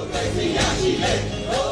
我们是一家人。